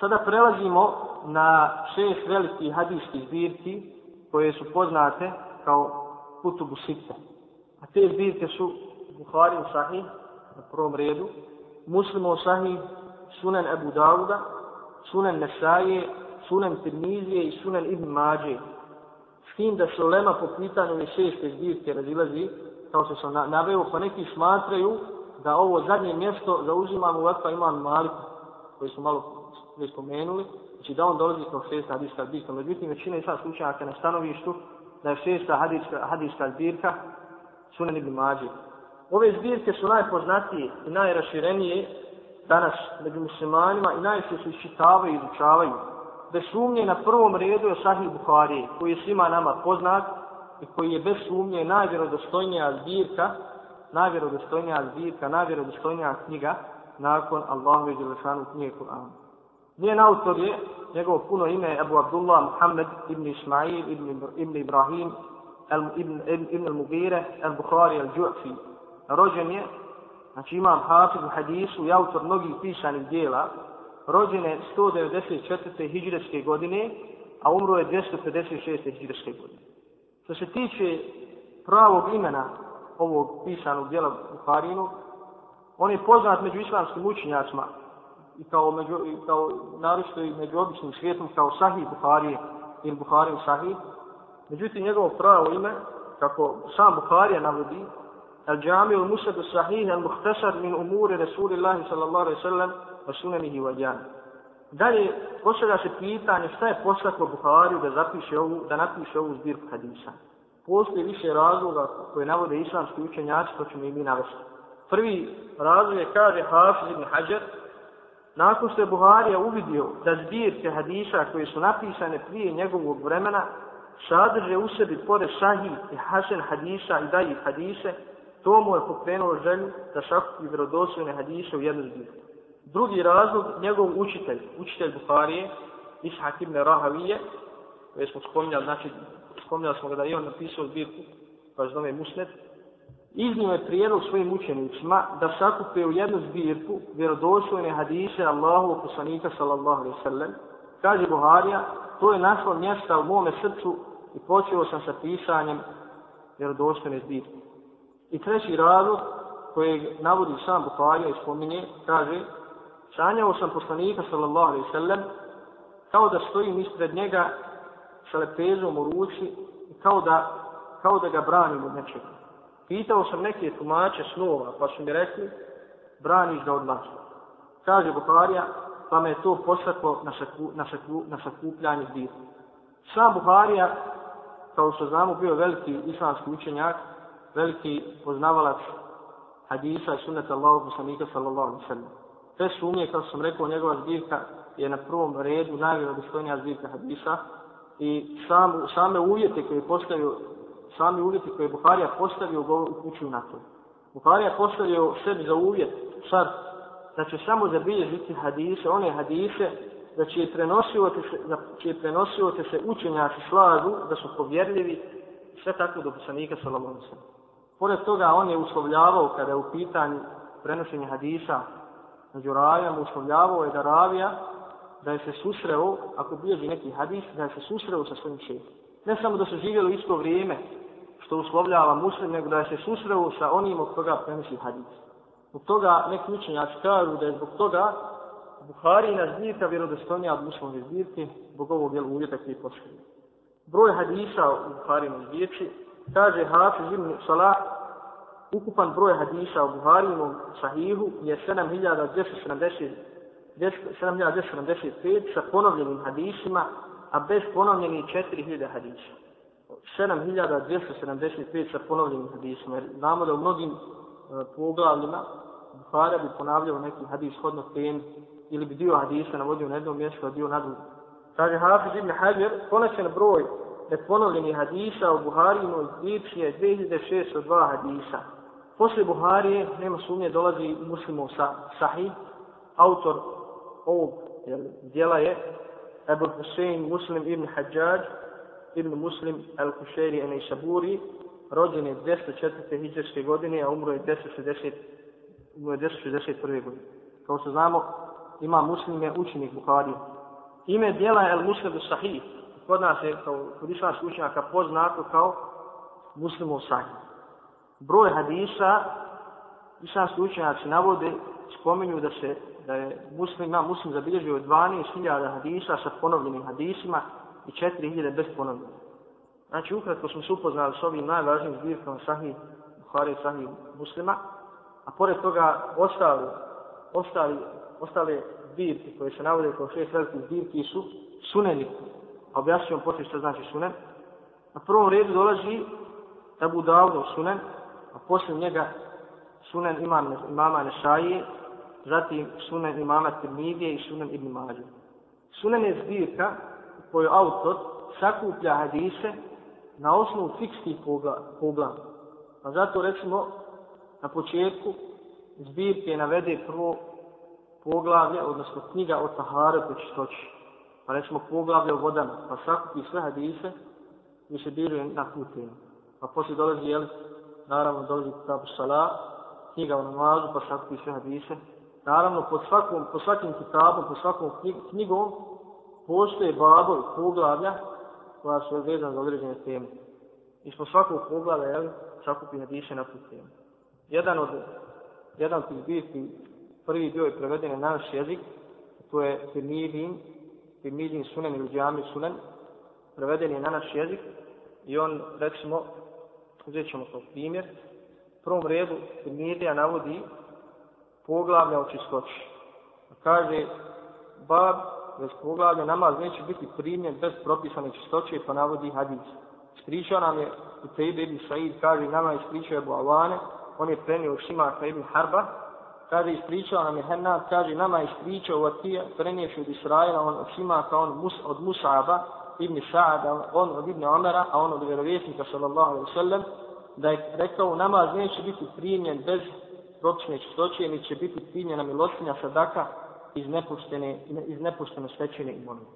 Sada prelazimo na šest velikih hadijskih zbirki koje su poznate kao Kutubu Sitte. A te zbirke su Buhari u Sahih na prvom redu, Muslim u Sahih, Sunan Abu Dawuda, Sunan Nesaje, Sunan Tirmizije i Sunan Ibn Mađe. S tim da se Lema po pitanju ove šeste zbirke razilazi, kao što sam naveo, pa neki smatraju da ovo zadnje mjesto zauzimamo u Vatfa imam Malik, koji su malo mi spomenuli, znači da on dolazi kao šesta hadijska zbirka. Međutim, većina je sad slučajaka na stanovištu da je šesta hadijska, hadijska zbirka Sunan Ibn Mađi. Ove zbirke su najpoznatije i najraširenije danas među muslimanima i najviše se iščitavaju i izučavaju. Bez sumnje na prvom redu je Sahih Buharije, koji je svima nama poznat i koji je bez sumnje najvjerodostojnija zbirka, najvjerodostojnija zbirka, najvjerodostojnija knjiga nakon Allahove Đelešanu knjige Kur'ana. Njen autor je, njegovo puno ime Abu Abdullah Muhammed ibn Ismail ibn, ibn Ibrahim ibn, ibn, ibn al-Mugire al-Bukhari al-Ju'fi. Rođen je, znači imam hafiz u hadisu i autor mnogih pisanih dijela, rođen je 194. hijđreske godine, a umro je 256. hijđreske godine. Što se tiče pravog imena ovog pisanog dijela Bukharinu, on je poznat među islamskim učinjacima, i kao, među, i kao narošto i među običnim svijetom kao Sahih Buharije ili Buhari Sahih. Međutim, njegovo pravo ime, kako sam Buharija navodi, Al-Jami al-Musnad musadu sahih al muhtasar min umuri Rasulillahi sallallahu alaihi sallam wa sunanihi wa jami Dalje, postavlja se pitanje šta je poslatno Buhariju da zapiše ovu, da napiše ovu zbirku hadisa. posle više razloga koje navode islamski učenjaci, to ćemo i mi navesti. Prvi razlog je, kaže Hafiz ibn Hajar, nakon što je Buharija uvidio da zbirke hadisa koje su napisane prije njegovog vremena sadrže u sebi pored sahih i hasen hadisa i daji hadise, to mu je pokrenulo želju da sakupi vjerodostojne hadise u jednu zbirku. Drugi razlog, njegov učitelj, učitelj Buharije, Ishak ibn Rahavije, koje smo spominjali, znači, spominjali smo ga da je on napisao zbirku, koja zove Musnet, iznio je prijedlog svojim učenicima da sakupe u jednu zbirku vjerodostojne hadise Allahu poslanika sallallahu alaihi sallam. Kaže Buharija, to je našlo mjesta u mome srcu i počeo sam sa pisanjem vjerodostojne zbirke. I treći razlog koji navodi sam Buharija i spominje, kaže, sanjao sam poslanika sallallahu alaihi sallam kao da stojim ispred njega sa lepezom u ruci i kao da, kao da ga branim od nečega. Pitao sam neke tumače snova, pa su mi rekli, braniš ga od mačka. Kaže Buharija, pa me je to posaklo na, saku, na, saku, na sakupljanje zbira. Sam Buharija, kao što znamo, bio veliki islamski učenjak, veliki poznavalac hadisa i sunneta Allahu poslanika sallallahu alaihi sallam. Te sumnje, kao sam rekao, njegova zbirka je na prvom redu najvjerodostojnija zbirka hadisa i sam, same uvjete koje je postavio sami uvjeti koje je Buharija postavio upućuju na to. Buharija postavio sebi za uvjet, sad, da će samo zabilježiti hadise, one hadise, da će prenosivati se, da će prenosivati se učenjaci slažu, da su povjerljivi, sve tako do poslanika Salomona. Pored toga, on je uslovljavao, kada je u pitanju prenošenja hadisa među ravijama, uslovljavao je da ravija, da je se susreo, ako bilježi neki hadis, da je se susreo sa svojim šefom. Ne samo da su živjeli isto vrijeme, što uslovljava muslim, nego da je se susreo sa onim od koga prenosi hadis. Zbog toga neki učenjaci kažu da je zbog toga Buharina zbirka vjerodostojnija od muslimove zbirke, zbog ovog jel uvjeta koji pošli. Broj hadisa u Buharinu zbirci, kaže Hafiz ibn Salah, ukupan broj hadisa u Buharinu sahihu je 7270 7275 sa ponovljenim hadisima, a bez ponovljenih 4000 hadisa. 7275 sa ponovljenim hadisima. Jer znamo da u mnogim e, poglavljima Buhara bi ponavljao neki hadis hodno tem ili bi dio hadisa navodio na jednom mjestu, a dio na drugom. Kaže Hafiz ibn Hajar, konačan broj neponovljenih hadisa u Buharinoj zbirci je 2602 hadisa. Poslije Buharije, nema sumnje, dolazi muslimov sa, sahih. Autor ovog jel, dijela je Ebu Hussein Muslim ibn Hajjaj, ibn Muslim al-Kušeri i Saburi, rođen je 204. hijđarske godine, a umro je 1060, umro je 1061. godine. Kao što znamo, ima muslim je učenik Buhari. Ime dijela je El Muslim Sahih. Kod nas je kao kod islamskih učenjaka poznato kao Muslimov Sahih. Broj hadisa islamski učenjaci navode, spominju da se da je muslim, ima muslim zabilježio 12.000 hadisa sa ponovljenim hadisima i 4.000 bez ponovljenih. Znači, ukratko smo se upoznali s ovim najvažnijim zbirkama sahih Buhari sahih muslima, a pored toga ostali, ostali, ostale zbirke koje se navode kao šest velikih zbirki su suneni. A objasnit ćemo poslije što znači sunen. Na prvom redu dolazi Abu Dawud sunen, a poslije njega sunen imam, imama Nešaije, zatim sunen imama Tirmidije i sunen Ibn Mađe. Sunen je zbirka u kojoj autor sakuplja hadise na osnovu fikskih poglavlja. Pa zato recimo na početku zbirke navede prvo poglavlje, odnosno knjiga o Tahare po čistoći. Pa recimo poglavlje o vodama, pa sakupi sve hadise i se biruje na tu temu. Pa poslije dolazi, jel, naravno dolazi Kitabu Salah, knjiga o namazu, pa sakupi sve hadise. Naravno, po, svakom, po svakim kitabom, po svakom knjigom, postoje babovi, poglavlja, koja su vezana za određene teme. I smo svakog poglavlja, jel, sakupi hadise na tu temu. Jedan od, jedan od tih prvi bio je preveden na naš jezik, to je Firmidin, Firmidin sunen ili Džami sunen, preveden je na naš jezik i on, recimo, uzet ćemo kao primjer, prvom redu Firmidija navodi poglavlja o čistoći. Kaže, bab, bez poglavlja namaz neće biti primjen bez propisane čistoće, pa navodi hadis. Ispričao nam je u Tejbe ibn Said, kaže, nama je ispričao Ebu Avane, on je prenio Šimaka ibn Harba, kaže, ispričao nam je Hennad, kaže, nama je ispričao Vatija, preniješ od Israela, on od Šimaka, on mus, od Musaba, ibn Sa'ada, on od ibn Omera, a on od vjerovjesnika, sallallahu alaihi sallam, da je rekao, namaz neće biti primjen bez propisne čistoće, ni će biti primjena milostinja sadaka iz nepuštene, iz nepuštene stečene imovine.